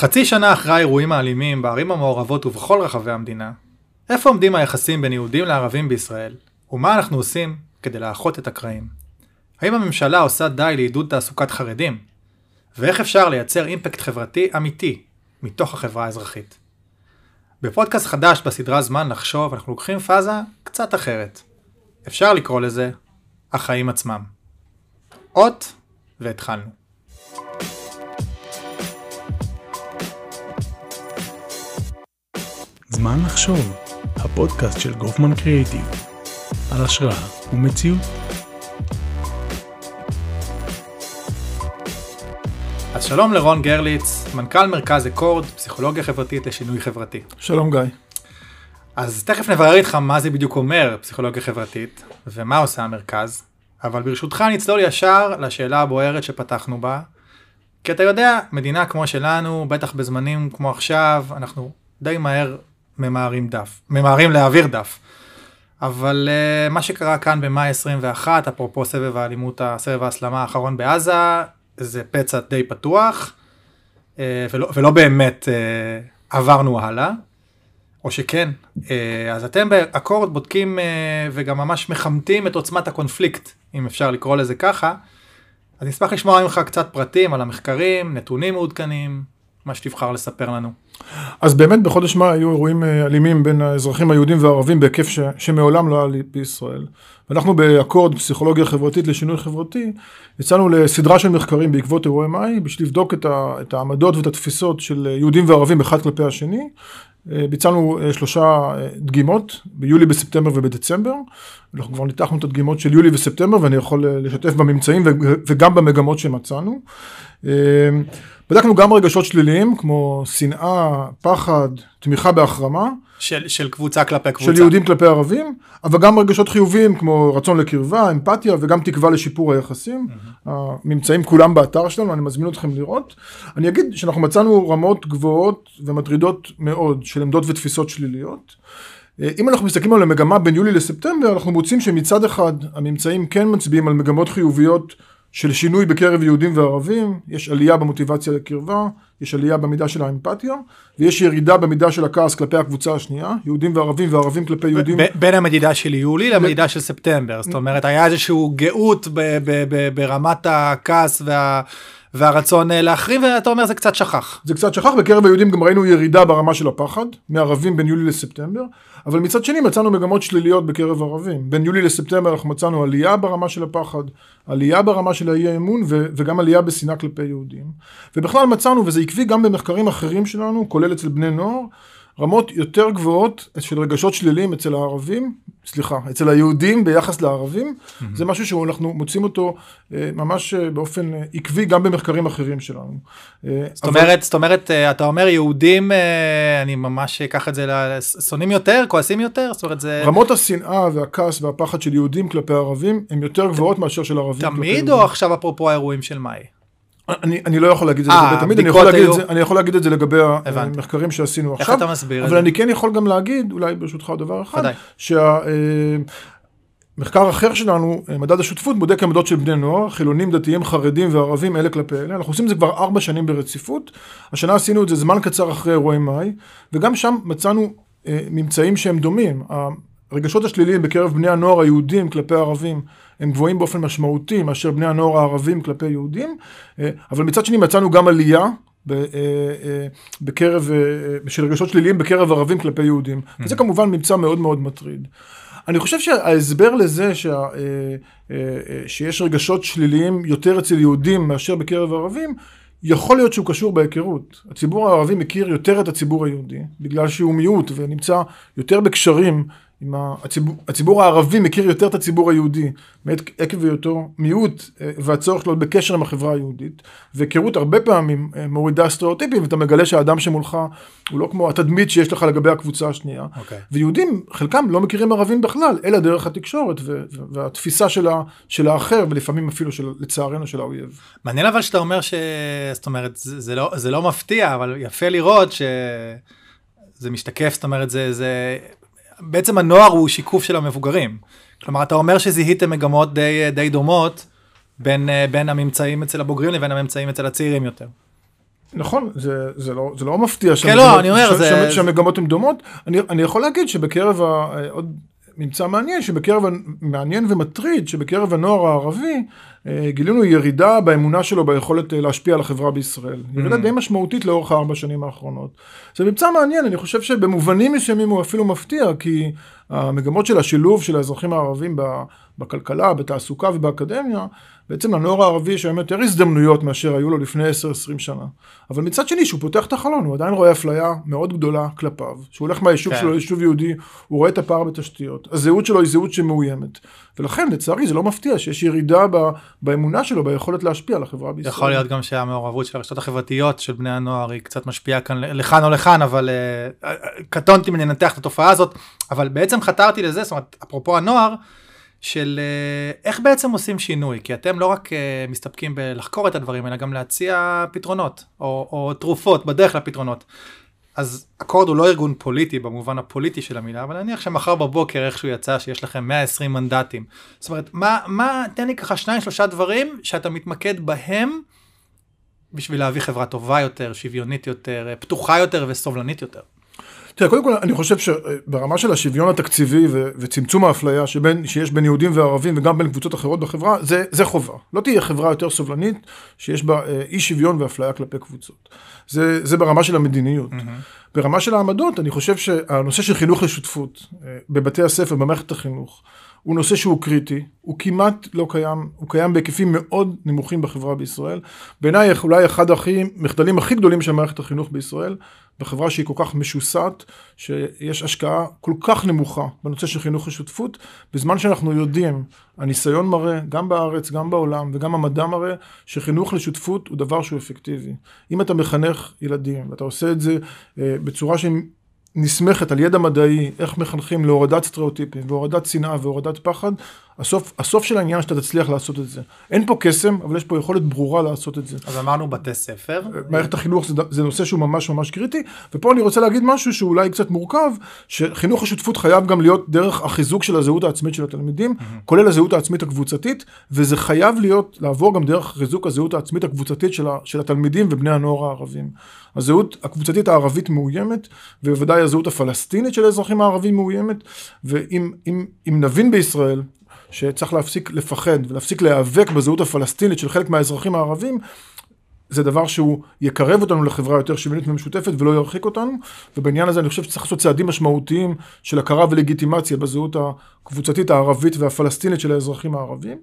חצי שנה אחרי האירועים האלימים בערים המעורבות ובכל רחבי המדינה, איפה עומדים היחסים בין יהודים לערבים בישראל, ומה אנחנו עושים כדי לאחות את הקרעים? האם הממשלה עושה די לעידוד תעסוקת חרדים? ואיך אפשר לייצר אימפקט חברתי אמיתי מתוך החברה האזרחית? בפודקאסט חדש בסדרה זמן לחשוב אנחנו לוקחים פאזה קצת אחרת. אפשר לקרוא לזה החיים עצמם. אות והתחלנו. זמן לחשוב, הפודקאסט של גופמן קריאיטיב, על השראה ומציאות. אז שלום לרון גרליץ, מנכ"ל מרכז אקורד, פסיכולוגיה חברתית לשינוי חברתי. שלום גיא. אז תכף נברר איתך מה זה בדיוק אומר פסיכולוגיה חברתית, ומה עושה המרכז, אבל ברשותך נצלול ישר לשאלה הבוערת שפתחנו בה, כי אתה יודע, מדינה כמו שלנו, בטח בזמנים כמו עכשיו, אנחנו די מהר ממהרים דף, ממהרים להעביר דף. אבל uh, מה שקרה כאן במאי 21, אפרופו סבב האלימות, סבב ההסלמה האחרון בעזה, זה פצע די פתוח, uh, ולא, ולא באמת uh, עברנו הלאה, או שכן. Uh, אז אתם באקורד בודקים uh, וגם ממש מחמתים את עוצמת הקונפליקט, אם אפשר לקרוא לזה ככה. אז נשמח לשמוע ממך קצת פרטים על המחקרים, נתונים מעודכנים, מה שתבחר לספר לנו. אז באמת בחודש מאי היו אירועים אה, אלימים בין האזרחים היהודים והערבים בהיקף ש, שמעולם לא היה בישראל. ואנחנו באקורד פסיכולוגיה חברתית לשינוי חברתי, יצאנו לסדרה של מחקרים בעקבות אירועי מאי, בשביל לבדוק את, ה, את העמדות ואת התפיסות של יהודים וערבים אחד כלפי השני. אה, ביצענו אה, שלושה דגימות, ביולי, בספטמבר ובדצמבר. אנחנו כבר ניתחנו את הדגימות של יולי וספטמבר ואני יכול לשתף בממצאים וגם במגמות שמצאנו. בדקנו גם רגשות שליליים כמו שנאה, פחד, תמיכה בהחרמה. של, של קבוצה כלפי קבוצה. של יהודים כלפי ערבים, אבל גם רגשות חיוביים כמו רצון לקרבה, אמפתיה וגם תקווה לשיפור היחסים. Mm-hmm. הממצאים כולם באתר שלנו, אני מזמין אתכם לראות. אני אגיד שאנחנו מצאנו רמות גבוהות ומטרידות מאוד של עמדות ותפיסות שליליות. אם אנחנו מסתכלים על המגמה בין יולי לספטמבר, אנחנו מוצאים שמצד אחד הממצאים כן מצביעים על מגמות חיוביות של שינוי בקרב יהודים וערבים, יש עלייה במוטיבציה לקרבה, יש עלייה במידה של האמפתיה, ויש ירידה במידה של הכעס כלפי הקבוצה השנייה, יהודים וערבים וערבים כלפי יהודים. בין המדידה של יולי למדידה של ספטמבר, זאת אומרת היה איזשהו גאות ברמת הכעס וה... והרצון אה, להחרים, ואתה אומר זה קצת שכח. זה קצת שכח, בקרב היהודים גם ראינו ירידה ברמה של הפחד, מערבים בין יולי לספטמבר, אבל מצד שני מצאנו מגמות שליליות בקרב ערבים. בין יולי לספטמבר אנחנו מצאנו עלייה ברמה של הפחד, עלייה ברמה של האי האמון ו- וגם עלייה בשנאה כלפי יהודים. ובכלל מצאנו, וזה עקבי גם במחקרים אחרים שלנו, כולל אצל בני נוער, רמות יותר גבוהות של רגשות שליליים אצל הערבים, סליחה, אצל היהודים ביחס לערבים, mm-hmm. זה משהו שאנחנו מוצאים אותו אה, ממש אה, באופן אה, עקבי גם במחקרים אחרים שלנו. זאת אבל... אומרת, זאת אומרת, אתה אומר יהודים, אני ממש אקח את זה, שונאים יותר, כועסים יותר, זאת אומרת זה... רמות השנאה והכעס והפחד של יהודים כלפי ערבים הן יותר גבוהות מאשר של ערבים. תמיד או עכשיו אפרופו האירועים של מאי? אני, אני לא יכול להגיד את זה לגבי תמיד, אני יכול, להגיד את זה, אני יכול להגיד את זה לגבי המחקרים שעשינו עכשיו. איך אתה מסביר אבל אני כן יכול גם להגיד, אולי ברשותך עוד דבר אחד, שהמחקר אה, אחר שלנו, אה, מדד השותפות, בודק עמדות של בני נוער, חילונים, דתיים, חרדים וערבים, אלה כלפי אלה. אנחנו עושים את זה כבר ארבע שנים ברציפות. השנה עשינו את זה זמן קצר אחרי אירועי מאי, וגם שם מצאנו אה, ממצאים שהם דומים. הרגשות השליליים בקרב בני הנוער היהודים כלפי הערבים הם גבוהים באופן משמעותי מאשר בני הנוער הערבים כלפי יהודים, אה, אבל מצד שני מצאנו גם עלייה אה, אה, בקרב, של רגשות שליליים בקרב ערבים כלפי יהודים, mm-hmm. וזה כמובן ממצא מאוד מאוד מטריד. אני חושב שההסבר לזה שה, שיש רגשות שליליים יותר אצל יהודים מאשר בקרב ערבים, יכול להיות שהוא קשור בהיכרות. הציבור הערבי מכיר יותר את הציבור היהודי, בגלל שהוא מיעוט ונמצא יותר בקשרים עם הציבור, הציבור הערבי מכיר יותר את הציבור היהודי, עקב היותו מיעוט אה, והצורך להיות בקשר עם החברה היהודית, והיכרות הרבה פעמים אה, מורידה סטריאוטיפים, ואתה מגלה שהאדם שמולך הוא לא כמו התדמית שיש לך לגבי הקבוצה השנייה. Okay. אוקיי. ויהודים, חלקם לא מכירים ערבים בכלל, אלא דרך התקשורת והתפיסה של, ה, של האחר, ולפעמים אפילו של, לצערנו של האויב. מעניין אבל שאתה אומר ש... זאת אומרת, זה, זה, לא, זה לא מפתיע, אבל יפה לראות ש... זה משתקף, זאת אומרת, זה, זה בעצם הנוער הוא שיקוף של המבוגרים. כלומר, אתה אומר שזיהיתם מגמות די, די דומות בין, בין הממצאים אצל הבוגרים לבין הממצאים אצל הצעירים יותר. נכון, זה, זה, לא, זה לא מפתיע כן, לא, אני אומר, ש, זה- ש, שהמגמות הן דומות. אני, אני יכול להגיד שבקרב, ה, עוד ממצא מעניין, שבקרב, מעניין ומטריד, שבקרב הנוער הערבי, אה, גילינו ירידה באמונה שלו ביכולת אה, להשפיע על החברה בישראל. ירידה די משמעותית לאורך הארבע שנים האחרונות. זה ממצא מעניין, אני חושב שבמובנים מסוימים הוא אפילו מפתיע, כי המגמות של השילוב של האזרחים הערבים בכלכלה, בתעסוקה ובאקדמיה, בעצם לנוער הערבי יש היום יותר הזדמנויות מאשר היו לו לפני 10-20 שנה. אבל מצד שני, שהוא פותח את החלון, הוא עדיין רואה אפליה מאוד גדולה כלפיו. שהוא הולך מהיישוב כן. שלו ליישוב יהודי, הוא רואה את הפער בתשתיות. הזהות שלו היא זהות שמאוימת. ולכן, לצערי, זה לא מפתיע שיש ירידה ב, באמונה שלו, ביכולת להשפיע על החברה בישראל. יכול להיות גם שהמעורבות של הרשתות החברתיות של בני הנוער היא קצת משפיעה כאן לכאן או לכאן אבל uh, קטונתי מלנתח את התופעה הזאת אבל בעצם חתרתי לזה זאת אומרת אפרופו הנוער של uh, איך בעצם עושים שינוי כי אתם לא רק מסתפקים בלחקור את הדברים אלא גם להציע פתרונות או, או תרופות בדרך לפתרונות. אז אקורד הוא לא ארגון פוליטי במובן הפוליטי של המילה, אבל נניח שמחר בבוקר איכשהו יצא שיש לכם 120 מנדטים. זאת אומרת, מה, מה, תן לי ככה שניים שלושה דברים שאתה מתמקד בהם בשביל להביא חברה טובה יותר, שוויונית יותר, פתוחה יותר וסובלנית יותר. תראה, קודם כל, אני חושב שברמה של השוויון התקציבי ו- וצמצום האפליה שבין, שיש בין יהודים וערבים וגם בין קבוצות אחרות בחברה, זה, זה חובה. לא תהיה חברה יותר סובלנית שיש בה אה, אי שוויון ואפליה כלפי קבוצות. זה, זה ברמה של המדיניות. Mm-hmm. ברמה של העמדות, אני חושב שהנושא של חינוך לשותפות אה, בבתי הספר, במערכת החינוך, הוא נושא שהוא קריטי, הוא כמעט לא קיים, הוא קיים בהיקפים מאוד נמוכים בחברה בישראל. בעיניי אולי אחד הכי, מחדלים הכי גדולים של מערכת החינוך בישראל, בחברה שהיא כל כך משוסעת, שיש השקעה כל כך נמוכה בנושא של חינוך לשותפות, בזמן שאנחנו יודעים, הניסיון מראה, גם בארץ, גם בעולם, וגם המדע מראה, שחינוך לשותפות הוא דבר שהוא אפקטיבי. אם אתה מחנך ילדים, ואתה עושה את זה אה, בצורה שהיא נסמכת על ידע מדעי, איך מחנכים להורדת סטריאוטיפים, והורדת שנאה והורדת פחד, הסוף, הסוף של העניין שאתה תצליח לעשות את זה. אין פה קסם, אבל יש פה יכולת ברורה לעשות את זה. אז אמרנו בתי ספר. מערכת החינוך זה, זה נושא שהוא ממש ממש קריטי, ופה אני רוצה להגיד משהו שאולי קצת מורכב, שחינוך השותפות חייב גם להיות דרך החיזוק של הזהות העצמית של התלמידים, mm-hmm. כולל הזהות העצמית הקבוצתית, וזה חייב להיות, לעבור גם דרך חיזוק הזהות העצמית הקבוצתית של, ה, של התלמידים ובני הנוער הערבים. הזהות הקבוצתית הערבית מאוימת, ובוודאי הזהות הפלסטינית של האזרחים הערבים מאוימת, ואם אם, אם נבין בישראל, שצריך להפסיק לפחד ולהפסיק להיאבק בזהות הפלסטינית של חלק מהאזרחים הערבים, זה דבר שהוא יקרב אותנו לחברה יותר שוויונית ומשותפת ולא ירחיק אותנו, ובעניין הזה אני חושב שצריך לעשות צעדים משמעותיים של הכרה ולגיטימציה בזהות הקבוצתית הערבית והפלסטינית של האזרחים הערבים.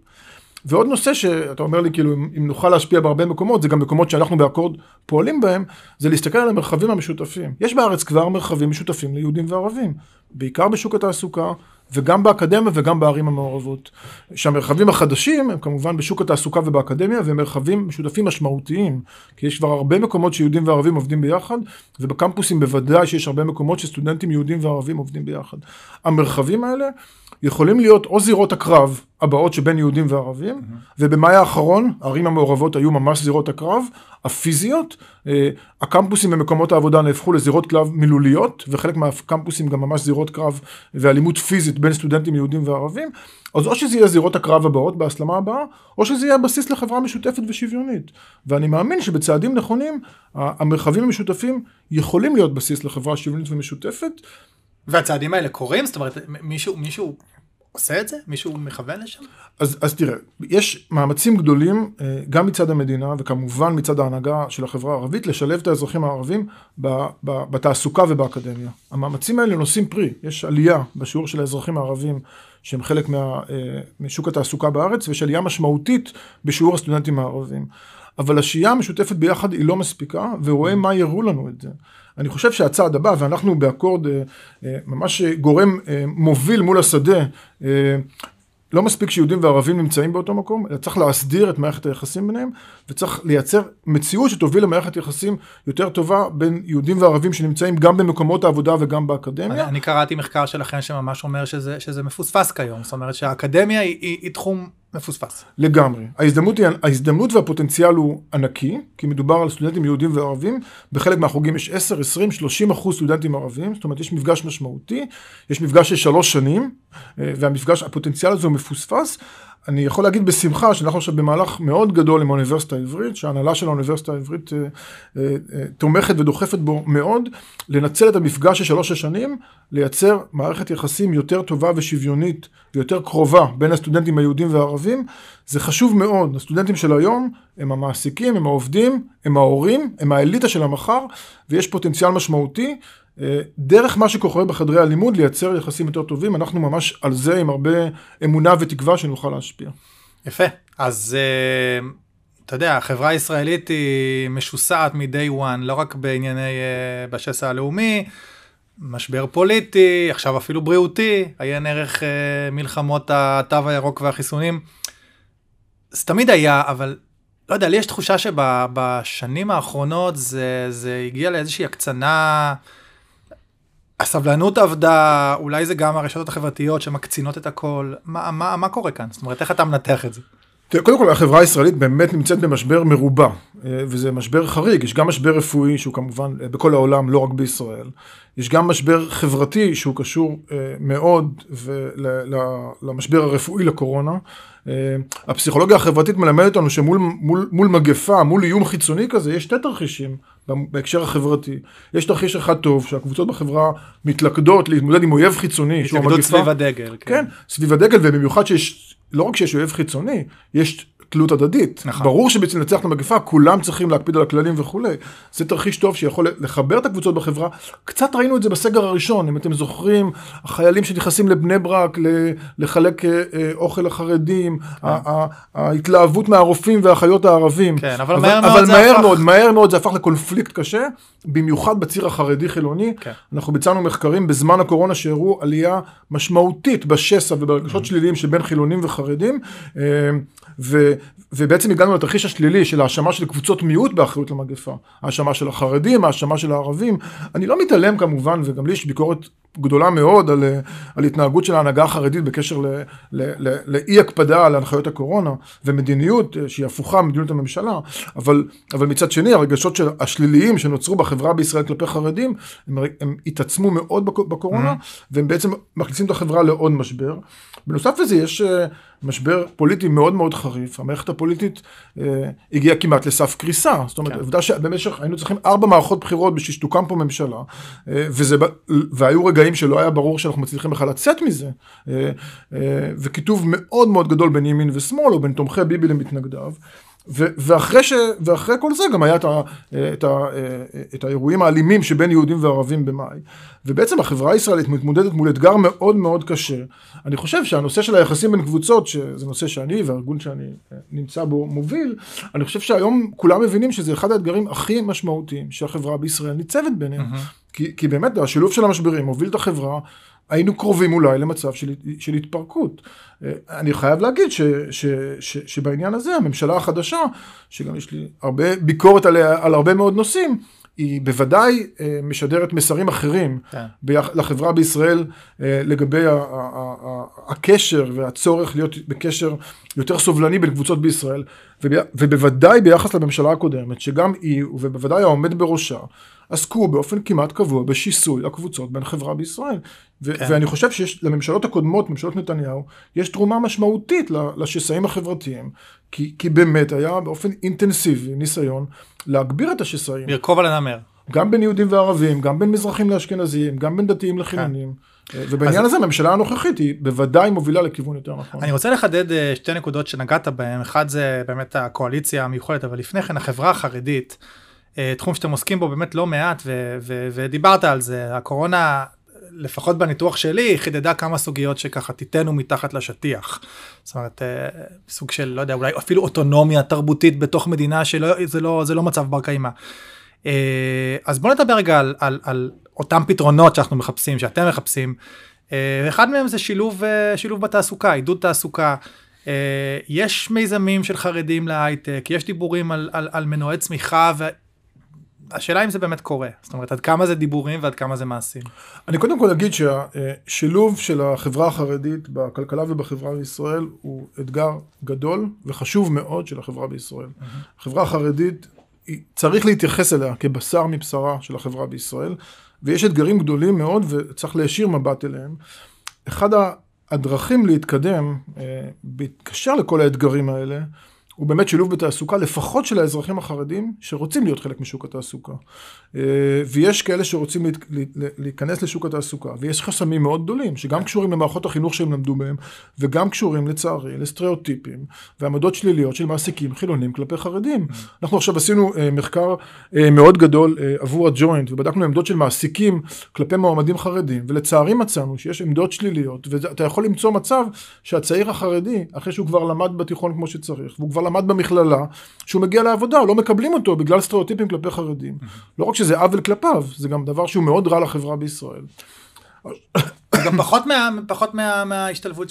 ועוד נושא שאתה אומר לי כאילו אם, אם נוכל להשפיע בהרבה מקומות, זה גם מקומות שאנחנו באקורד פועלים בהם, זה להסתכל על המרחבים המשותפים. יש בארץ כבר מרחבים משותפים ליהודים וערבים, בעיקר בשוק התעסוקה, וגם באקדמיה וגם בערים המעורבות. שהמרחבים החדשים הם כמובן בשוק התעסוקה ובאקדמיה, והם מרחבים משותפים משמעותיים, כי יש כבר הרבה מקומות שיהודים וערבים עובדים ביחד, ובקמפוסים בוודאי שיש הרבה מקומות שסטודנטים יהודים וערבים עובדים ביחד. המרחבים האלה יכולים להיות או זירות הקרב הבאות שבין יהודים וערבים, mm-hmm. ובמאי האחרון הערים המעורבות היו ממש זירות הקרב הפיזיות, הקמפוסים ומקומות העבודה נהפכו לזירות קרב מילוליות, וחלק מהקמפוסים גם ממש זירות קרב ואלימות פיזית בין סטודנטים יהודים וערבים, אז או שזה יהיה זירות הקרב הבאות בהסלמה הבאה, או שזה יהיה בסיס לחברה משותפת ושוויונית. ואני מאמין שבצעדים נכונים, המרחבים המשותפים יכולים להיות בסיס לחברה שוויונית ומשותפת. והצעדים האלה קורים? זאת אומרת, מישהו, מישהו עושה את זה? מישהו מכוון לשם? אז, אז תראה, יש מאמצים גדולים גם מצד המדינה וכמובן מצד ההנהגה של החברה הערבית לשלב את האזרחים הערבים ב, ב, בתעסוקה ובאקדמיה. המאמצים האלה נושאים פרי, יש עלייה בשיעור של האזרחים הערבים שהם חלק מה, משוק התעסוקה בארץ ויש עלייה משמעותית בשיעור הסטודנטים הערבים. אבל השהייה המשותפת ביחד היא לא מספיקה ורואה מה יראו לנו את זה. אני חושב שהצעד הבא, ואנחנו באקורד ממש גורם מוביל מול השדה, לא מספיק שיהודים וערבים נמצאים באותו מקום, אלא צריך להסדיר את מערכת היחסים ביניהם, וצריך לייצר מציאות שתוביל למערכת יחסים יותר טובה בין יהודים וערבים שנמצאים גם במקומות העבודה וגם באקדמיה. אני, אני קראתי מחקר שלכם שממש אומר שזה, שזה מפוספס כיום, זאת אומרת שהאקדמיה היא, היא, היא תחום מפוספס. לגמרי. ההזדמנות, היא, ההזדמנות והפוטנציאל הוא ענקי, כי מדובר על סטודנטים יהודים וערבים, בחלק מהחוגים יש 10, 20, 30 אחוז סטודנטים ערבים, זאת אומרת יש מפגש משמעותי, יש מפגש של שלוש שנים, והמפגש, הפוטנציאל הזה הוא מפוספס. אני יכול להגיד בשמחה שאנחנו עכשיו במהלך מאוד גדול עם האוניברסיטה העברית, שההנהלה של האוניברסיטה העברית אה, אה, אה, תומכת ודוחפת בו מאוד, לנצל את המפגש של שלוש השנים, לייצר מערכת יחסים יותר טובה ושוויונית ויותר קרובה בין הסטודנטים היהודים והערבים. זה חשוב מאוד, הסטודנטים של היום הם המעסיקים, הם העובדים, הם ההורים, הם האליטה של המחר, ויש פוטנציאל משמעותי. אה, דרך מה שקורה בחדרי הלימוד לייצר יחסים יותר טובים, אנחנו ממש על זה עם הרבה אמונה ותקווה שנוכל להשפיע. יפה, אז uh, אתה יודע, החברה הישראלית היא משוסעת מ-day one, לא רק בענייני, uh, בשסע הלאומי, משבר פוליטי, עכשיו אפילו בריאותי, עיין ערך מלחמות התו הירוק והחיסונים. זה תמיד היה, אבל לא יודע, לי יש תחושה שבשנים האחרונות זה, זה הגיע לאיזושהי הקצנה. הסבלנות עבדה, אולי זה גם הרשתות החברתיות שמקצינות את הכל, מה, מה, מה קורה כאן? זאת אומרת, איך אתה מנתח את זה? תראה, קודם כל החברה הישראלית באמת נמצאת במשבר מרובע, אה, וזה משבר חריג, יש גם משבר רפואי שהוא כמובן אה, בכל העולם, לא רק בישראל, יש גם משבר חברתי שהוא קשור אה, מאוד למשבר הרפואי לקורונה. הפסיכולוגיה החברתית מלמדת אותנו שמול מול, מול מגפה, מול איום חיצוני כזה, יש שתי תרחישים בהקשר החברתי. יש תרחיש אחד טוב, שהקבוצות בחברה מתלכדות להתמודד עם אויב חיצוני, שהוא המגפה. סביב הדגל. כן. כן, סביב הדגל, ובמיוחד שיש לא רק שיש אויב חיצוני, יש תלות הדדית. נכון. ברור שבעצם לנצח את המגפה, כולם צריכים להקפיד על הכללים וכולי. זה תרחיש טוב שיכול לחבר את הקבוצות בחברה. קצת ראינו את זה בסגר הראשון, אם אתם זוכרים, החיילים שנכנסים לבני ברק לחלק אה, אה, אוכל לחרדים, כן. ההתלהבות מהרופאים והאחיות הערבים. כן, אבל, אבל מהר מאוד אבל זה מהר הפך... מאוד, מהר מאוד זה הפך לקונפליקט קשה, במיוחד בציר החרדי-חילוני. כן. אנחנו ביצענו מחקרים בזמן הקורונה שהראו עלייה משמעותית בשסע וברגשות mm-hmm. שליליים שבין חילונים וחרדים. אה, ו, ובעצם הגענו לתרחיש השלילי של האשמה של קבוצות מיעוט באחריות למגפה. האשמה של החרדים, האשמה של הערבים. אני לא מתעלם כמובן, וגם לי יש ביקורת גדולה מאוד על, על התנהגות של ההנהגה החרדית בקשר ל, ל, ל, לאי הקפדה על הנחיות הקורונה, ומדיניות שהיא הפוכה ממדיניות הממשלה, אבל, אבל מצד שני הרגשות של השליליים שנוצרו בחברה בישראל כלפי חרדים, הם, הם התעצמו מאוד בקורונה, mm-hmm. והם בעצם מכניסים את החברה לעוד משבר. בנוסף לזה יש אה, משבר פוליטי מאוד מאוד חריף, המערכת הפוליטית אה, הגיעה כמעט לסף קריסה, זאת אומרת, כן. עובדה שבמשך היינו צריכים ארבע מערכות בחירות בשביל שתוקם פה ממשלה, אה, וזה, והיו רגעים שלא היה ברור שאנחנו מצליחים בכלל לצאת מזה, וכיתוב מאוד מאוד גדול בין ימין ושמאל, או בין תומכי ביבי למתנגדיו. ו- ואחרי, ש- ואחרי כל זה גם היה את, ה- את, ה- את האירועים האלימים שבין יהודים וערבים במאי. ובעצם החברה הישראלית מתמודדת מול אתגר מאוד מאוד קשה. אני חושב שהנושא של היחסים בין קבוצות, שזה נושא שאני והארגון שאני אה, נמצא בו מוביל, אני חושב שהיום כולם מבינים שזה אחד האתגרים הכי משמעותיים שהחברה בישראל ניצבת ביניהם. Mm-hmm. כי, כי באמת השילוב של המשברים מוביל את החברה היינו קרובים אולי למצב של, של התפרקות. אה, אני חייב להגיד ש, ש, ש, שבעניין הזה הממשלה החדשה, שגם יש לי הרבה ביקורת עליה על הרבה מאוד נושאים, היא בוודאי אה, משדרת מסרים אחרים כן. ביח, לחברה בישראל אה, לגבי ה, ה, ה, הקשר והצורך להיות בקשר יותר סובלני בין קבוצות בישראל, ובוודאי ביחס לממשלה הקודמת, שגם היא ובוודאי העומד בראשה, עסקו באופן כמעט קבוע בשיסוי הקבוצות בין חברה בישראל. ו- כן. ואני חושב שיש לממשלות הקודמות, ממשלות נתניהו, יש תרומה משמעותית לשסעים החברתיים, כי, כי באמת היה באופן אינטנסיבי ניסיון להגביר את השסעים. לרכוב על הנמר. גם בין יהודים וערבים, גם בין מזרחים לאשכנזים, גם בין דתיים לחילונים. כן. ובעניין אז... הזה הממשלה הנוכחית היא בוודאי מובילה לכיוון יותר נכון. אני רוצה לחדד אה, שתי נקודות שנגעת בהן, אחד זה באמת הקואליציה המיוחדת, אבל לפני כן החברה החרדית. אה, תחום שאתם עוסקים בו באמת לא מעט ו- ו- ודיברת על זה הקורונה לפחות בניתוח שלי חידדה כמה סוגיות שככה תיתנו מתחת לשטיח. זאת אומרת אה, סוג של לא יודע אולי אפילו אוטונומיה תרבותית בתוך מדינה שלא זה לא זה לא מצב בר קיימא. אה, אז בוא נדבר רגע על, על, על אותם פתרונות שאנחנו מחפשים שאתם מחפשים. אחד מהם זה שילוב שילוב בתעסוקה עידוד תעסוקה. יש מיזמים של חרדים להייטק יש דיבורים על, על, על מנועי צמיחה השאלה אם זה באמת קורה, זאת אומרת עד כמה זה דיבורים ועד כמה זה מעשים. אני קודם כל אגיד שהשילוב של החברה החרדית בכלכלה ובחברה בישראל הוא אתגר גדול וחשוב מאוד של החברה בישראל. Mm-hmm. החברה החרדית, צריך להתייחס אליה כבשר מבשרה של החברה בישראל, ויש אתגרים גדולים מאוד וצריך להישיר מבט אליהם. אחד הדרכים להתקדם, אה, בהתקשר לכל האתגרים האלה, הוא באמת שילוב בתעסוקה, לפחות של האזרחים החרדים שרוצים להיות חלק משוק התעסוקה. אה, ויש כאלה שרוצים להיכנס לשוק התעסוקה, ויש חסמים מאוד גדולים, שגם קשורים למערכות החינוך שהם למדו בהם, וגם קשורים לצערי לסטריאוטיפים ועמדות שליליות של מעסיקים חילונים כלפי חרדים. אנחנו עכשיו עשינו אה, מחקר אה, מאוד גדול עבור הג'וינט, ובדקנו עמדות של מעסיקים כלפי מועמדים חרדים, ולצערי מצאנו שיש עמדות שליליות, ואתה יכול למצוא מצב שהצעיר החרדי, אחרי שהוא כבר למד בתיכון כמו שצריך, והוא כבר למד במכללה, שהוא מגיע לעבודה, לא מקבלים אותו בגלל סטריאוטיפים כלפי חרדים. לא רק שזה עוול כלפיו, זה גם דבר שהוא מאוד רע לחברה בישראל. גם פחות מה- פחות מה- מההשתלבות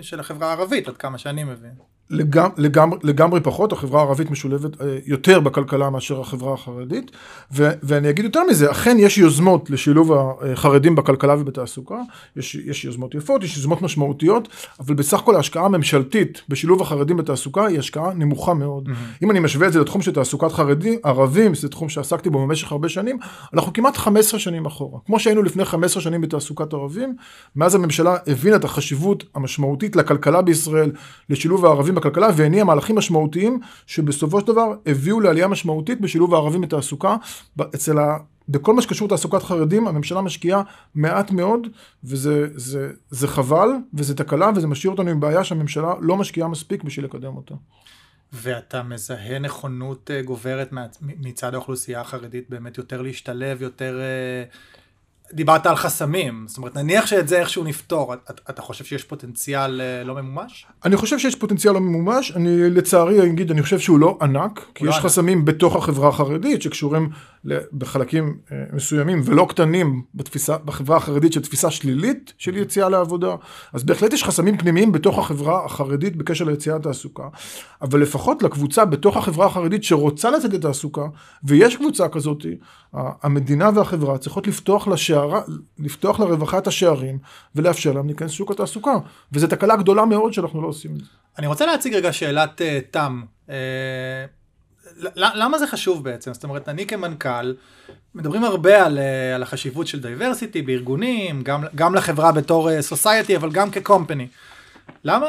של החברה הערבית, עד כמה שאני מבין. לגמ, לגמרי, לגמרי פחות, החברה הערבית משולבת אה, יותר בכלכלה מאשר החברה החרדית, ו, ואני אגיד יותר מזה, אכן יש יוזמות לשילוב החרדים בכלכלה ובתעסוקה, יש, יש יוזמות יפות, יש יוזמות משמעותיות, אבל בסך הכל ההשקעה הממשלתית בשילוב החרדים בתעסוקה היא השקעה נמוכה מאוד. אם אני משווה את זה לתחום של תעסוקת חרדים, ערבים, זה תחום שעסקתי בו במשך הרבה שנים, אנחנו כמעט 15 שנים אחורה. כמו שהיינו לפני 15 שנים בתעסוקת ערבים, מאז הממשלה הבינה את החשיבות המשמעותית לכלכלה בישראל, לשילוב הערבים בכלכלה, והניעה מהלכים משמעותיים, שבסופו של דבר הביאו לעלייה משמעותית בשילוב הערבים בתעסוקה. אצל ה... בכל מה שקשור לתעסוקת חרדים, הממשלה משקיעה מעט מאוד, וזה זה, זה חבל, וזה תקלה, וזה משאיר אותנו עם בעיה שהממשלה לא משקיעה מספיק בשביל לקדם אותה. ואתה מזהה נכונות אה, גוברת מצד האוכלוסייה החרדית באמת יותר להשתלב, יותר... דיברת על חסמים, זאת אומרת נניח שאת זה איכשהו נפתור, אתה, אתה חושב שיש פוטנציאל אה, לא ממומש? אני חושב שיש פוטנציאל לא ממומש, אני לצערי אגיד, אני חושב שהוא לא ענק, כי לא יש ענק. חסמים בתוך החברה החרדית שקשורים בחלקים אה, מסוימים ולא קטנים בתפיסה, בחברה החרדית של תפיסה שלילית של יציאה לעבודה, אז בהחלט יש חסמים פנימיים בתוך החברה החרדית בקשר ליציאה לתעסוקה, אבל לפחות לקבוצה בתוך החברה החרדית שרוצה לצאת לתעסוקה, ויש קבוצה כזאת, המדינה והחברה צריכות לפתוח לשערה, לפתוח לרווחה את השערים ולאפשר להם להיכנס לשוק התעסוקה, וזו תקלה גדולה מאוד שאנחנו לא עושים את זה. אני רוצה להציג רגע שאלת uh, תם. Uh, למה זה חשוב בעצם? זאת אומרת, אני כמנכ"ל, מדברים הרבה על, uh, על החשיבות של diversity בארגונים, גם, גם לחברה בתור society, אבל גם כ company. למה,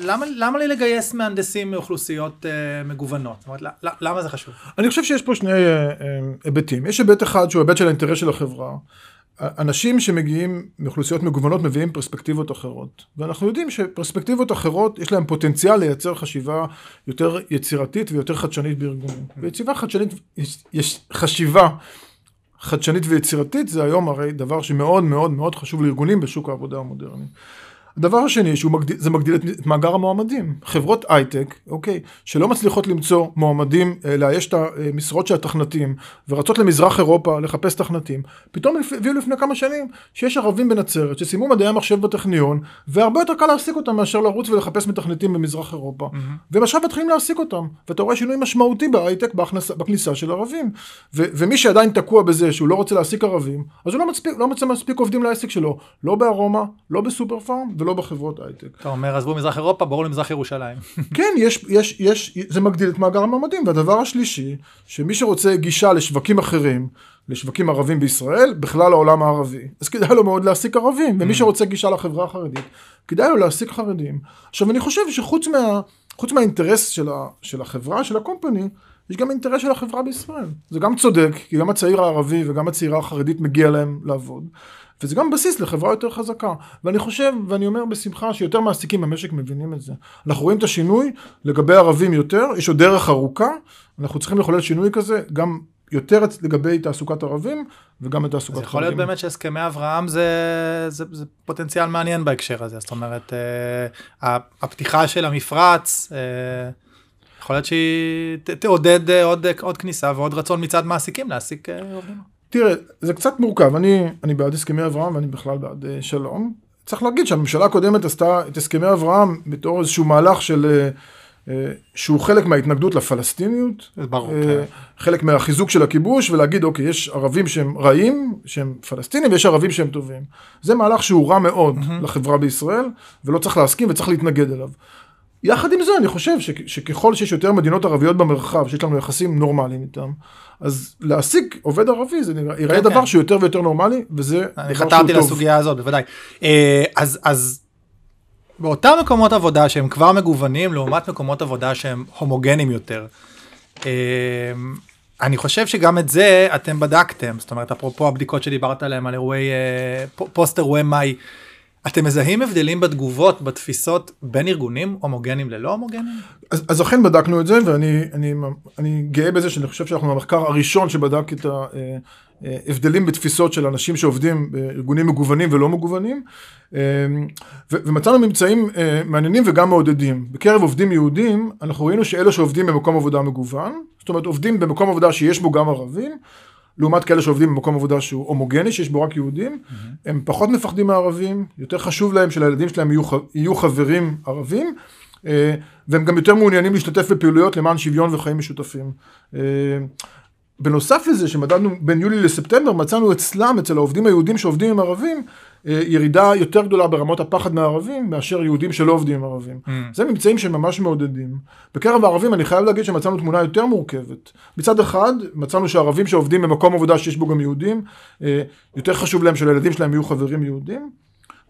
למה, למה לי לגייס מהנדסים מאוכלוסיות uh, מגוונות? זאת אומרת, למה זה חשוב? אני חושב שיש פה שני אה, אה, היבטים. יש היבט אחד שהוא היבט של האינטרס של החברה. אנשים שמגיעים מאוכלוסיות מגוונות מביאים פרספקטיבות אחרות. ואנחנו יודעים שפרספקטיבות אחרות יש להם פוטנציאל לייצר חשיבה יותר יצירתית ויותר חדשנית בארגונים. ויציבה חדשנית, יש, יש חשיבה חדשנית ויצירתית זה היום הרי דבר שמאוד מאוד מאוד חשוב לארגונים בשוק העבודה המודרני. הדבר השני, שהוא מגדיל, זה מגדיל את, מאגר המועמדים. חברות הייטק, אוקיי, שלא מצליחות למצוא מועמדים, אה, לאייש את המשרות של התכנתים, ורצות למזרח אירופה לחפש תכנתים, פתאום הביאו לפני כמה שנים שיש ערבים בנצרת שסיימו מדעי המחשב בטכניון, והרבה יותר קל להעסיק אותם מאשר לרוץ ולחפש מתכנתים במזרח אירופה. והם עכשיו מתחילים להעסיק אותם, ואתה רואה שינוי משמעותי בהייטק בהכנסה, בכניסה של ערבים. ו- ומי שעדיין תקוע בזה שהוא לא רוצה להעסיק ערבים, אז הוא לא, מצפיק, לא מספיק עובדים לעסק שלו, לא בארומה, לא בסופר פארם ולא בחברות הייטק. אתה אומר, עזבו מזרח אירופה, ברור למזרח ירושלים. כן, יש, יש, יש, זה מגדיל את מאגר המועמדים. והדבר השלישי, שמי שרוצה גישה לשווקים אחרים, לשווקים ערבים בישראל, בכלל העולם הערבי, אז כדאי לו מאוד להעסיק ערבים. ומי שרוצה גישה לחברה החרדית, כדאי לו להעסיק חרדים. עכשיו, אני חושב שחוץ מה, מהאינטרס של, ה, של החברה, של הקומפני, יש גם אינטרס של החברה בישראל. זה גם צודק, כי גם הצעיר הערבי וגם הצעירה החרדית מגיע להם לעבוד. וזה גם בסיס לחברה יותר חזקה. ואני חושב, ואני אומר בשמחה, שיותר מעסיקים במשק מבינים את זה. אנחנו רואים את השינוי לגבי ערבים יותר, יש עוד דרך ארוכה, אנחנו צריכים לחולל שינוי כזה, גם יותר לגבי תעסוקת ערבים, וגם לתעסוקת אז חרדים. יכול להיות באמת שהסכמי אברהם זה, זה, זה פוטנציאל מעניין בהקשר הזה, זאת אומרת, אה, הפתיחה של המפרץ, אה, יכול להיות שהיא תעודד אה, עוד, עוד כניסה ועוד רצון מצד מעסיקים להעסיק אה, עובדים. תראה, זה קצת מורכב, אני, אני בעד הסכמי אברהם ואני בכלל בעד אה, שלום. צריך להגיד שהממשלה הקודמת עשתה את הסכמי אברהם בתור איזשהו מהלך של... אה, שהוא חלק מההתנגדות לפלסטיניות, ברור, אה, כן. חלק מהחיזוק של הכיבוש ולהגיד אוקיי יש ערבים שהם רעים שהם פלסטינים ויש ערבים שהם טובים. זה מהלך שהוא רע מאוד לחברה בישראל ולא צריך להסכים וצריך להתנגד אליו. יחד עם זה אני חושב ש- שככל שיש יותר מדינות ערביות במרחב שיש לנו יחסים נורמליים איתם אז להשיג עובד ערבי זה נראה, ייראה כן, דבר כן. שהוא יותר ויותר נורמלי וזה אני דבר חתרתי שהוא טוב. לסוגיה הזאת, בוודאי. אה, אז, אז באותם מקומות עבודה שהם כבר מגוונים לעומת מקומות עבודה שהם הומוגנים יותר. אה, אני חושב שגם את זה אתם בדקתם, זאת אומרת אפרופו הבדיקות שדיברת עליהן על אירועי אה, פוסט אירועי מאי, אתם מזהים הבדלים בתגובות, בתפיסות בין ארגונים הומוגנים ללא הומוגנים? אז, אכן בדקנו את זה ואני אני, אני גאה בזה שאני חושב שאנחנו המחקר הראשון שבדק את ההבדלים אה, בתפיסות של אנשים שעובדים בארגונים מגוונים ולא מגוונים ו, ומצאנו ממצאים מעניינים וגם מעודדים. בקרב עובדים יהודים אנחנו ראינו שאלה שעובדים במקום עבודה מגוון, זאת אומרת עובדים במקום עבודה שיש בו גם ערבים, לעומת כאלה שעובדים במקום עבודה שהוא הומוגני, שיש בו רק יהודים, mm-hmm. הם פחות מפחדים מהערבים, יותר חשוב להם שלילדים שלהם יהיו, יהיו חברים ערבים, אה, והם גם יותר מעוניינים להשתתף בפעילויות למען שוויון וחיים משותפים. אה, בנוסף לזה שמדדנו בין יולי לספטמבר מצאנו אצלם אצל העובדים היהודים שעובדים עם ערבים ירידה יותר גדולה ברמות הפחד מהערבים מאשר יהודים שלא עובדים עם ערבים. Mm. זה ממצאים שממש מעודדים. בקרב הערבים אני חייב להגיד שמצאנו תמונה יותר מורכבת. מצד אחד מצאנו שהערבים שעובדים במקום עבודה שיש בו גם יהודים אה, יותר חשוב להם שלילדים שלהם יהיו חברים יהודים.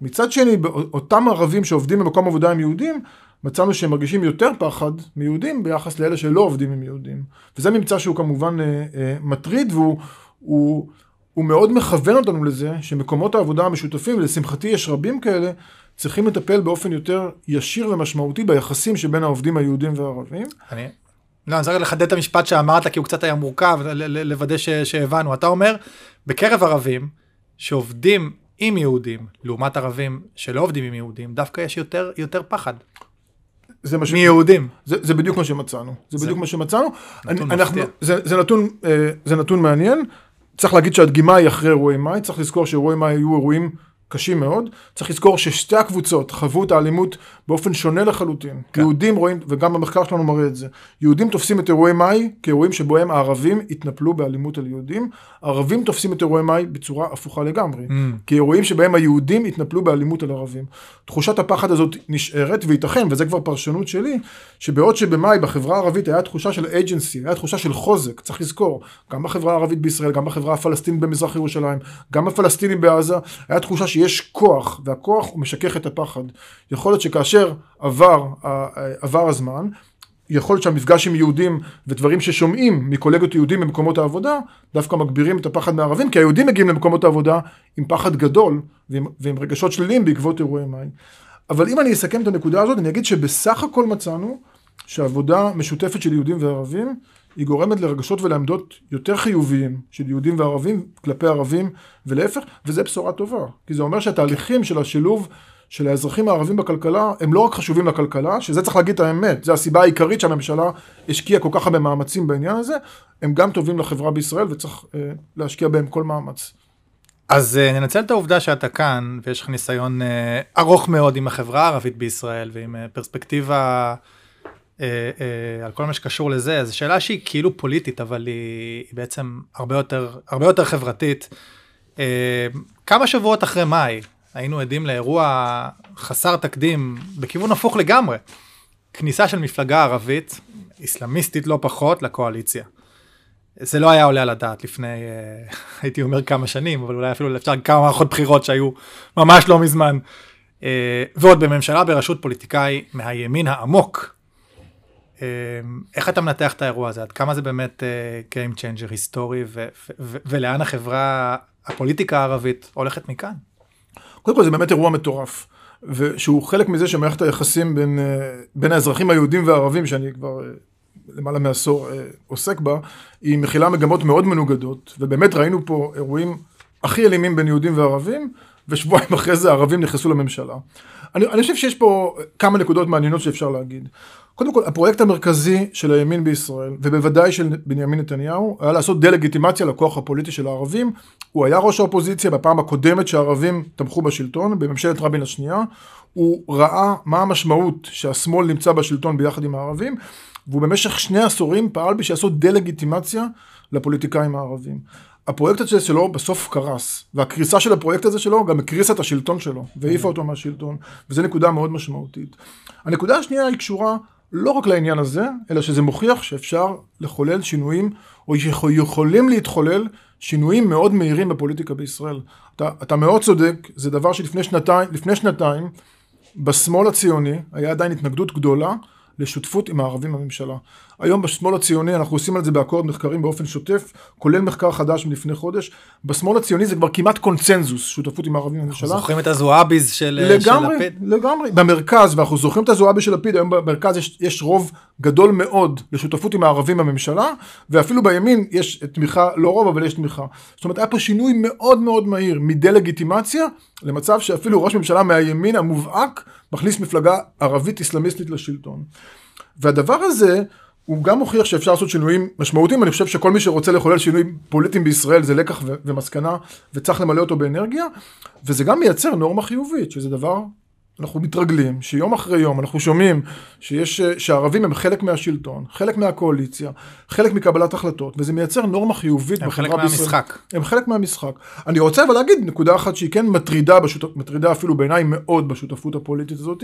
מצד שני אותם ערבים שעובדים במקום עבודה עם יהודים מצאנו שהם מרגישים יותר פחד מיהודים ביחס לאלה שלא עובדים עם יהודים. וזה ממצא שהוא כמובן אה, אה, מטריד והוא הוא, הוא מאוד מכוון אותנו לזה שמקומות העבודה המשותפים, ולשמחתי יש רבים כאלה, צריכים לטפל באופן יותר ישיר ומשמעותי ביחסים שבין העובדים היהודים והערבים. אני... לא, אני צריך לחדד את המשפט שאמרת כי הוא קצת היה מורכב, לוודא ש... שהבנו. אתה אומר, בקרב ערבים שעובדים עם יהודים, לעומת ערבים שלא עובדים עם יהודים, דווקא יש יותר, יותר פחד. זה מה ש... מיהודים. זה, זה בדיוק מה שמצאנו. זה, זה בדיוק מה שמצאנו. נתון אני, אנחנו, זה, זה, נתון, אה, זה נתון מעניין. צריך להגיד שהדגימה היא אחרי אירועי מאי, צריך לזכור שאירועי מאי היו אירועים קשים מאוד. צריך לזכור ששתי הקבוצות חוו את האלימות באופן שונה לחלוטין. כן. יהודים רואים, וגם המחקר שלנו מראה את זה, יהודים תופסים את אירועי מאי כאירועים שבהם הערבים התנפלו באלימות על יהודים, ערבים תופסים את אירועי מאי בצורה הפוכה לגמרי, mm. כאירועים שבהם היהודים התנפלו באלימות על ערבים. תחושת הפחד הזאת נשארת, וייתכן, וזה כבר פרשנות שלי, שבעוד שבמאי בחברה הערבית היה תחושה של אייג'נסי, היה תחושה של חוזק, צריך לזכור, גם בחברה הערבית בישראל, גם בחברה הפלסטינית במזרח ירושלים, גם הפלסטינים בעזה, היה תחושה שיש כוח, והכוח הוא משכך את הפחד. יכול להיות שכאשר עבר, עבר הזמן, יכול להיות שהמפגש עם יהודים ודברים ששומעים מקולגות יהודים במקומות העבודה, דווקא מגבירים את הפחד מהערבים, כי היהודים מגיעים למקומות העבודה עם פחד גדול ועם, ועם רגשות שליליים בעקבות אירועי מים. אבל אם אני אסכם את הנקודה הזאת, אני אגיד שבסך הכל מצאנו שעבודה משותפת של יהודים וערבים, היא גורמת לרגשות ולעמדות יותר חיוביים של יהודים וערבים כלפי ערבים ולהפך, וזה בשורה טובה. כי זה אומר שהתהליכים של השילוב של האזרחים הערבים בכלכלה הם לא רק חשובים לכלכלה, שזה צריך להגיד את האמת, זו הסיבה העיקרית שהממשלה השקיעה כל כך הרבה מאמצים בעניין הזה, הם גם טובים לחברה בישראל וצריך אה, להשקיע בהם כל מאמץ. אז uh, ננצל את העובדה שאתה כאן ויש לך ניסיון uh, ארוך מאוד עם החברה הערבית בישראל ועם uh, פרספקטיבה uh, uh, על כל מה שקשור לזה, זו שאלה שהיא כאילו פוליטית אבל היא, היא בעצם הרבה יותר, הרבה יותר חברתית. Uh, כמה שבועות אחרי מאי, היינו עדים לאירוע חסר תקדים בכיוון הפוך לגמרי. כניסה של מפלגה ערבית, אסלאמיסטית לא פחות, לקואליציה. זה לא היה עולה על הדעת לפני, אה, הייתי אומר כמה שנים, אבל אולי אפילו אפשר כמה מערכות בחירות שהיו ממש לא מזמן. אה, ועוד בממשלה בראשות פוליטיקאי מהימין העמוק. אה, איך אתה מנתח את האירוע הזה? עד כמה זה באמת Game Changer היסטורי, ולאן החברה, הפוליטיקה הערבית הולכת מכאן? קודם כל זה באמת אירוע מטורף, ושהוא חלק מזה שמערכת היחסים בין, אה, בין האזרחים היהודים והערבים, שאני כבר אה, למעלה מעשור אה, עוסק בה, היא מכילה מגמות מאוד מנוגדות, ובאמת ראינו פה אירועים הכי אלימים בין יהודים וערבים, ושבועיים אחרי זה הערבים נכנסו לממשלה. אני, אני חושב שיש פה כמה נקודות מעניינות שאפשר להגיד. קודם כל, הפרויקט המרכזי של הימין בישראל, ובוודאי של בנימין נתניהו, היה לעשות דה-לגיטימציה לכוח הפוליטי של הערבים. הוא היה ראש האופוזיציה בפעם הקודמת שהערבים תמכו בשלטון, בממשלת רבין השנייה. הוא ראה מה המשמעות שהשמאל נמצא בשלטון ביחד עם הערבים, והוא במשך שני עשורים פעל בשביל לעשות דה-לגיטימציה לפוליטיקאים הערבים. הפרויקט הזה שלו בסוף קרס, והקריסה של הפרויקט הזה שלו גם הקריסה את השלטון שלו, והעיפה אותו מהשלטון, וזו נקודה מאוד משמעותית. הנקודה השנייה היא קשורה לא רק לעניין הזה, אלא שזה מוכיח שאפשר לחולל שינויים, או יכולים להתחולל שינויים מאוד מהירים בפוליטיקה בישראל. אתה, אתה מאוד צודק, זה דבר שלפני שנתיים, לפני שנתיים, בשמאל הציוני היה עדיין התנגדות גדולה לשותפות עם הערבים בממשלה. היום בשמאל הציוני אנחנו עושים על זה באקורד מחקרים באופן שוטף, כולל מחקר חדש מלפני חודש. בשמאל הציוני זה כבר כמעט קונצנזוס, שותפות עם הערבים בממשלה. זוכרים את הזועביז של של לגמרי, לפיד? לגמרי. במרכז, ואנחנו זוכרים את הזועבי של לפיד, היום במרכז יש, יש רוב גדול מאוד לשותפות עם הערבים בממשלה, ואפילו בימין יש תמיכה, לא רוב, אבל יש תמיכה. זאת אומרת, היה פה שינוי מאוד מאוד מהיר מדה-לגיטימציה למצב שאפילו ראש ממשלה מהימין המובהק מכניס מפלגה ערבית אסלאמיסטית לשלטון. והדבר הזה, הוא גם מוכיח שאפשר לעשות שינויים משמעותיים, אני חושב שכל מי שרוצה לחולל שינויים פוליטיים בישראל זה לקח ו- ומסקנה, וצריך למלא אותו באנרגיה, וזה גם מייצר נורמה חיובית, שזה דבר, אנחנו מתרגלים, שיום אחרי יום אנחנו שומעים שיש, שהערבים הם חלק מהשלטון, חלק מהקואליציה, חלק מקבלת החלטות, וזה מייצר נורמה חיובית הם חלק בחברה בישראל. מהמשחק. הם חלק מהמשחק. אני רוצה אבל להגיד נקודה אחת שהיא כן מטרידה, בשותפ... מטרידה אפילו בעיניי מאוד בשותפות הפוליטית הזאת.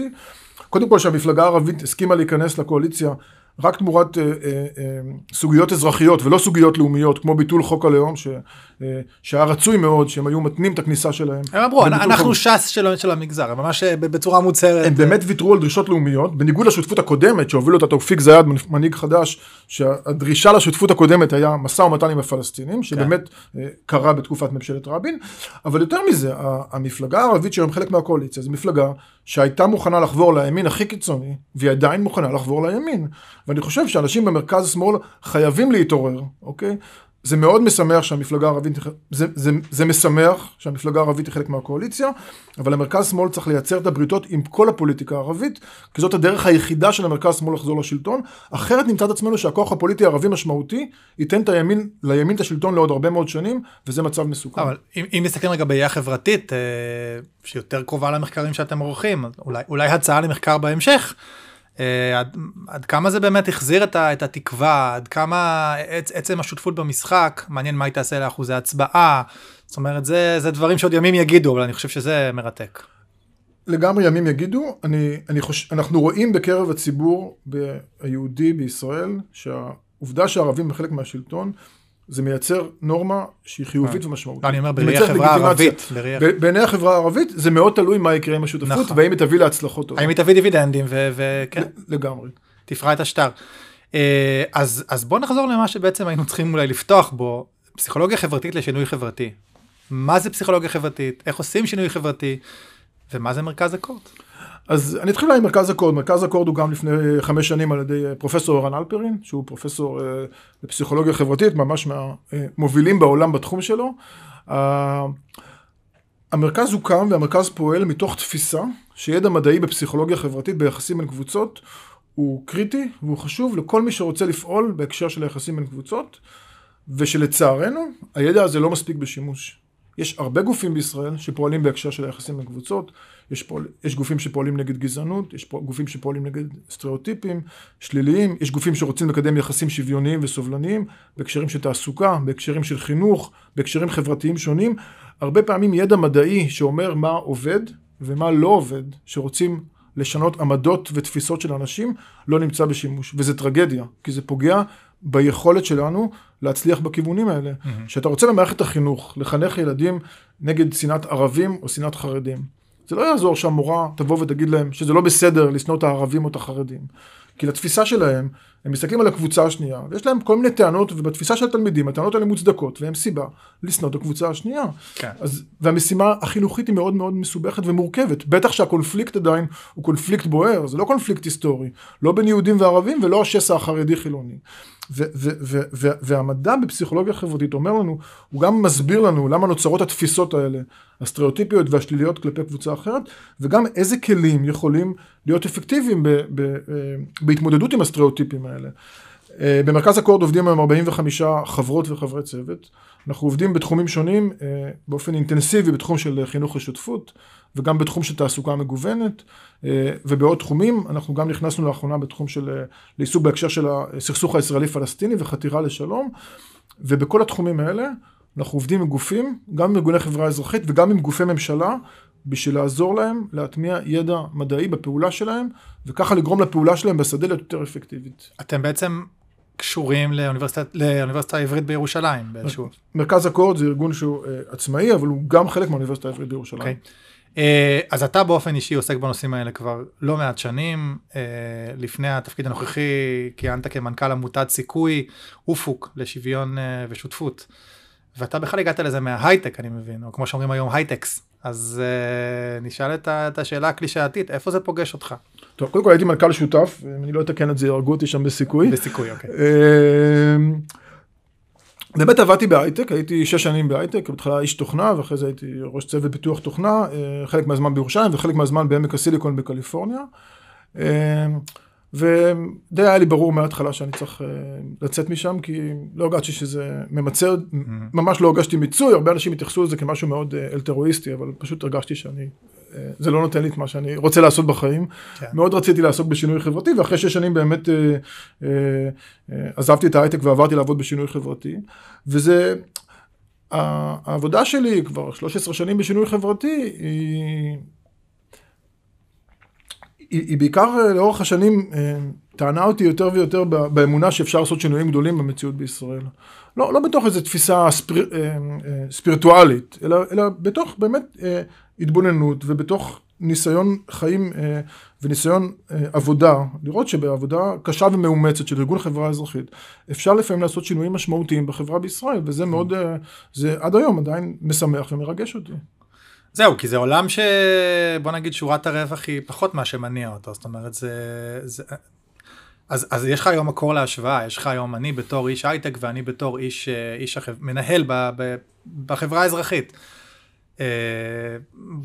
קודם כל שהמפלגה הערבית הסכימה להיכנס לקואליציה רק תמורת אה, אה, אה, סוגיות אזרחיות ולא סוגיות לאומיות, כמו ביטול חוק הלאום, ש, שהיה רצוי מאוד שהם היו מתנים את הכניסה שלהם. הם אמרו, אנחנו ש"ס של של המגזר, ממש אה, בצורה מוצהרת. הם באמת ויתרו על דרישות לאומיות, בניגוד לשותפות הקודמת שהוביל אותה תאופיק זיאד, מנהיג חדש, שהדרישה לשותפות הקודמת היה משא ומתן עם הפלסטינים, שבאמת אה, קרה בתקופת ממשלת רבין, אבל יותר מזה, המפלגה הערבית שהיום חלק מהקואליציה, זו מפלגה שהייתה מוכנה לחבור לימין הכי קיצוני, והיא עדיין מוכנה לחבור לימין. ואני חושב שאנשים במרכז-שמאל חייבים להתעורר, אוקיי? זה מאוד משמח שהמפלגה הערבית, זה, זה, זה משמח שהמפלגה הערבית היא חלק מהקואליציה, אבל המרכז-שמאל צריך לייצר את הבריתות עם כל הפוליטיקה הערבית, כי זאת הדרך היחידה של המרכז-שמאל לחזור לשלטון, אחרת נמצא את עצמנו שהכוח הפוליטי הערבי משמעותי, ייתן את הימין, לימין את השלטון לעוד הרבה מאוד שנים, וזה מצב מסוכן. אבל אם, אם מסתכלים רגע בראייה חברתית, אה, שיותר קרובה למחקרים שאתם עורכים, אולי, אולי הצעה למחקר בהמשך, עד, עד כמה זה באמת החזיר את, ה, את התקווה, עד כמה עצ, עצם השותפות במשחק, מעניין מה היא תעשה לאחוזי הצבעה, זאת אומרת, זה, זה דברים שעוד ימים יגידו, אבל אני חושב שזה מרתק. לגמרי ימים יגידו, אני, אני חוש... אנחנו רואים בקרב הציבור היהודי בישראל, שהעובדה שהערבים הם חלק מהשלטון, זה מייצר נורמה שהיא חיובית ומשמעותית. לא, אני אומר זה בראייה מייצר חברה לגיטימציה. ערבית, בראייה- ב- בעיני החברה הערבית זה מאוד תלוי מה יקרה עם השותפות, נכון. והאם היא תביא להצלחות טובות. האם היא תביא דיבידנדים וכן, לגמרי. תפרע את השטר. אה, אז, אז בוא נחזור למה שבעצם היינו צריכים אולי לפתוח בו, פסיכולוגיה חברתית לשינוי חברתי. מה זה פסיכולוגיה חברתית, איך עושים שינוי חברתי, ומה זה מרכז הקורט. אז אני אתחיל עם מרכז אקורד. מרכז אקורד הוא גם לפני חמש שנים על ידי אה, פרופסור ערן אלפרין, שהוא פרופסור אה, לפסיכולוגיה חברתית, ממש מהמובילים בעולם בתחום שלו. אה, המרכז הוקם והמרכז פועל מתוך תפיסה שידע מדעי בפסיכולוגיה חברתית ביחסים בין קבוצות הוא קריטי והוא חשוב לכל מי שרוצה לפעול בהקשר של היחסים בין קבוצות, ושלצערנו הידע הזה לא מספיק בשימוש. יש הרבה גופים בישראל שפועלים בהקשר של היחסים בין קבוצות, יש, פועל, יש גופים שפועלים נגד גזענות, יש גופים שפועלים נגד סטריאוטיפים שליליים, יש גופים שרוצים לקדם יחסים שוויוניים וסובלניים, בהקשרים של תעסוקה, בהקשרים של חינוך, בהקשרים חברתיים שונים. הרבה פעמים ידע מדעי שאומר מה עובד ומה לא עובד, שרוצים לשנות עמדות ותפיסות של אנשים, לא נמצא בשימוש. וזה טרגדיה, כי זה פוגע ביכולת שלנו להצליח בכיוונים האלה. כשאתה רוצה במערכת החינוך לחנך ילדים נגד שנאת ערבים או שנאת חרדים, זה לא יעזור שהמורה תבוא ותגיד להם שזה לא בסדר לשנוא את הערבים או את החרדים. כי לתפיסה שלהם, הם מסתכלים על הקבוצה השנייה, ויש להם כל מיני טענות, ובתפיסה של התלמידים, הטענות האלה מוצדקות, והם סיבה לשנוא את הקבוצה השנייה. כן. אז, והמשימה החינוכית היא מאוד מאוד מסובכת ומורכבת. בטח שהקונפליקט עדיין הוא קונפליקט בוער, זה לא קונפליקט היסטורי. לא בין יהודים וערבים ולא השסע החרדי-חילוני. והמדע בפסיכולוגיה חברתית אומר לנו, הוא גם מסביר לנו למה נוצרות התפיסות האלה, הסטריאוטיפיות והשליליות כלפי קבוצה אחרת, וגם איזה כלים יכולים להיות אפקטיביים אה, בהתמודדות עם הסטריאוטיפים האלה. אה, במרכז הקורד עובדים היום 45 חברות וחברי צוות. אנחנו עובדים בתחומים שונים אה, באופן אינטנסיבי בתחום של חינוך ושותפות וגם בתחום של תעסוקה מגוונת אה, ובעוד תחומים אנחנו גם נכנסנו לאחרונה בתחום של לעיסוק בהקשר של הסכסוך הישראלי-פלסטיני וחתירה לשלום ובכל התחומים האלה אנחנו עובדים עם גופים, גם עם ארגוני חברה אזרחית וגם עם גופי ממשלה בשביל לעזור להם להטמיע ידע מדעי בפעולה שלהם וככה לגרום לפעולה שלהם בשדה להיות יותר אפקטיבית. אתם בעצם קשורים לאוניברסיטה, לאוניברסיטה העברית בירושלים באיזשהו... מרכז אקורד זה ארגון שהוא uh, עצמאי, אבל הוא גם חלק מהאוניברסיטה העברית בירושלים. אוקיי. אה, אז אתה באופן אישי עוסק בנושאים האלה כבר לא מעט שנים. אה, לפני התפקיד הנוכחי כיהנת כמנכ"ל עמותת סיכוי, אופוק, לשוויון אה, ושותפות. ואתה בכלל הגעת לזה מההייטק, אני מבין, או כמו שאומרים היום הייטקס. אז נשאל את השאלה הקלישאתית, איפה זה פוגש אותך? טוב, קודם כל הייתי מנכ"ל שותף, אם אני לא אתקן את זה, יהרגו אותי שם בסיכוי. בסיכוי, אוקיי. באמת עבדתי בהייטק, הייתי שש שנים בהייטק, בהתחלה איש תוכנה ואחרי זה הייתי ראש צוות פיתוח תוכנה, אה, חלק מהזמן בירושלים וחלק מהזמן בעמק הסיליקון בקליפורניה. אה, ודי היה לי ברור מההתחלה שאני צריך אה, לצאת משם, כי לא הרגשתי שזה ממצר, mm-hmm. ממש לא הרגשתי מיצוי, הרבה אנשים התייחסו לזה כמשהו מאוד אלטרואיסטי, אבל פשוט הרגשתי שאני זה לא נותן לי את מה שאני רוצה לעשות בחיים. כן. מאוד רציתי לעסוק בשינוי חברתי, ואחרי שש שנים באמת אה, אה, אה, עזבתי את ההייטק ועברתי לעבוד בשינוי חברתי. וזה, העבודה שלי כבר 13 שנים בשינוי חברתי, היא, היא, היא בעיקר אה, לאורך השנים אה, טענה אותי יותר ויותר באמונה שאפשר לעשות שינויים גדולים במציאות בישראל. לא, לא בתוך איזו תפיסה ספיר, אה, ספיריטואלית, אלא, אלא בתוך באמת התבוננות ובתוך ניסיון חיים וניסיון עבודה, לראות שבעבודה קשה ומאומצת של ארגון חברה אזרחית, אפשר לפעמים לעשות שינויים משמעותיים בחברה בישראל, וזה מאוד, זה עד היום עדיין משמח ומרגש אותי. זהו, כי זה עולם שבוא נגיד שורת הרווח היא פחות מה שמניע אותו, זאת אומרת זה... זה... אז, אז יש לך היום מקור להשוואה, יש לך היום אני בתור איש הייטק ואני בתור איש, איש החב... מנהל ב, ב, בחברה האזרחית. אה,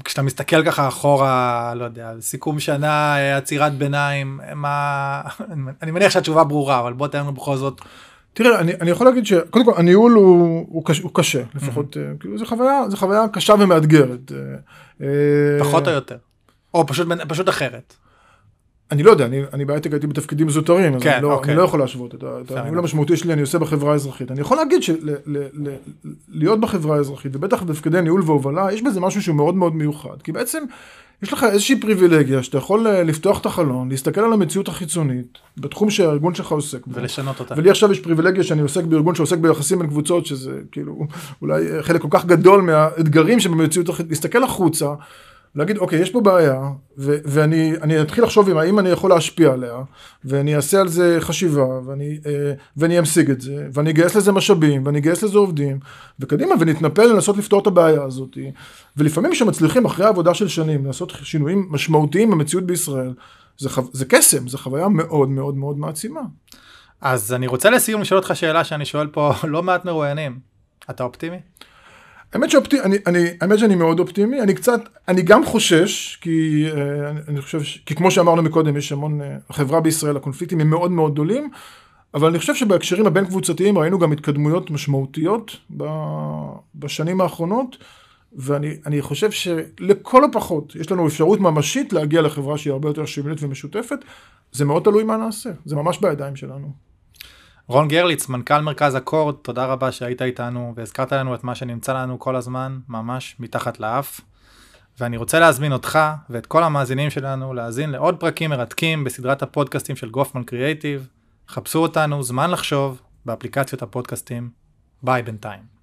כשאתה מסתכל ככה אחורה, לא יודע, סיכום שנה, אה, עצירת ביניים, מה... אני מניח שהתשובה ברורה, אבל בוא תן לנו בכל זאת. תראה, אני, אני יכול להגיד שקודם כל הניהול הוא, הוא, קשה, הוא קשה, לפחות, mm-hmm. כאילו זו חוויה, זו חוויה קשה ומאתגרת. פחות או יותר, או פשוט, פשוט אחרת. אני לא יודע, אני, אני בהייטק הייתי בתפקידים זוטרים, אז כן, אני, לא, אוקיי. אני לא יכול להשוות את, את הניהול המשמעותי שלי, אני עושה בחברה האזרחית. אני יכול להגיד שלהיות בחברה האזרחית, ובטח בתפקידי ניהול והובלה, יש בזה משהו שהוא מאוד מאוד מיוחד. כי בעצם יש לך איזושהי פריבילגיה שאתה יכול אה, לפתוח את החלון, להסתכל על המציאות החיצונית, בתחום שהארגון שלך עוסק בו. ולשנות אותה. ולי עכשיו יש פריבילגיה שאני עוסק בארגון שעוסק ביחסים בין קבוצות, שזה כאילו אולי חלק כל כך גדול מהאתגרים שבמציאות, להסתכל החוצה. להגיד אוקיי יש פה בעיה ו- ואני אתחיל לחשוב עם האם אני יכול להשפיע עליה ואני אעשה על זה חשיבה ואני, אה, ואני אמשיג את זה ואני אגייס לזה משאבים ואני אגייס לזה עובדים וקדימה ונתנפל לנסות לפתור את הבעיה הזאת ולפעמים כשמצליחים אחרי עבודה של שנים לעשות שינויים משמעותיים במציאות בישראל זה, חו- זה קסם זה חוויה מאוד מאוד מאוד מעצימה. אז אני רוצה לסיום לשאול אותך שאלה שאני שואל פה לא מעט מרואיינים אתה אופטימי? האמת שאופטימי, אני, אני, האמת שאני מאוד אופטימי, אני קצת, אני גם חושש, כי אה, אני, חושב, ש, כי כמו שאמרנו מקודם, יש המון, אה, החברה בישראל, הקונפליקטים הם מאוד מאוד גדולים, אבל אני חושב שבהקשרים הבין קבוצתיים ראינו גם התקדמויות משמעותיות ב, בשנים האחרונות, ואני חושב שלכל הפחות יש לנו אפשרות ממשית להגיע לחברה שהיא הרבה יותר שוויונית ומשותפת, זה מאוד תלוי מה נעשה, זה ממש בידיים שלנו. רון גרליץ, מנכ"ל מרכז אקורד, תודה רבה שהיית איתנו והזכרת לנו את מה שנמצא לנו כל הזמן, ממש מתחת לאף. ואני רוצה להזמין אותך ואת כל המאזינים שלנו להאזין לעוד פרקים מרתקים בסדרת הפודקאסטים של גופמן קריאייטיב. חפשו אותנו, זמן לחשוב, באפליקציות הפודקאסטים. ביי בינתיים.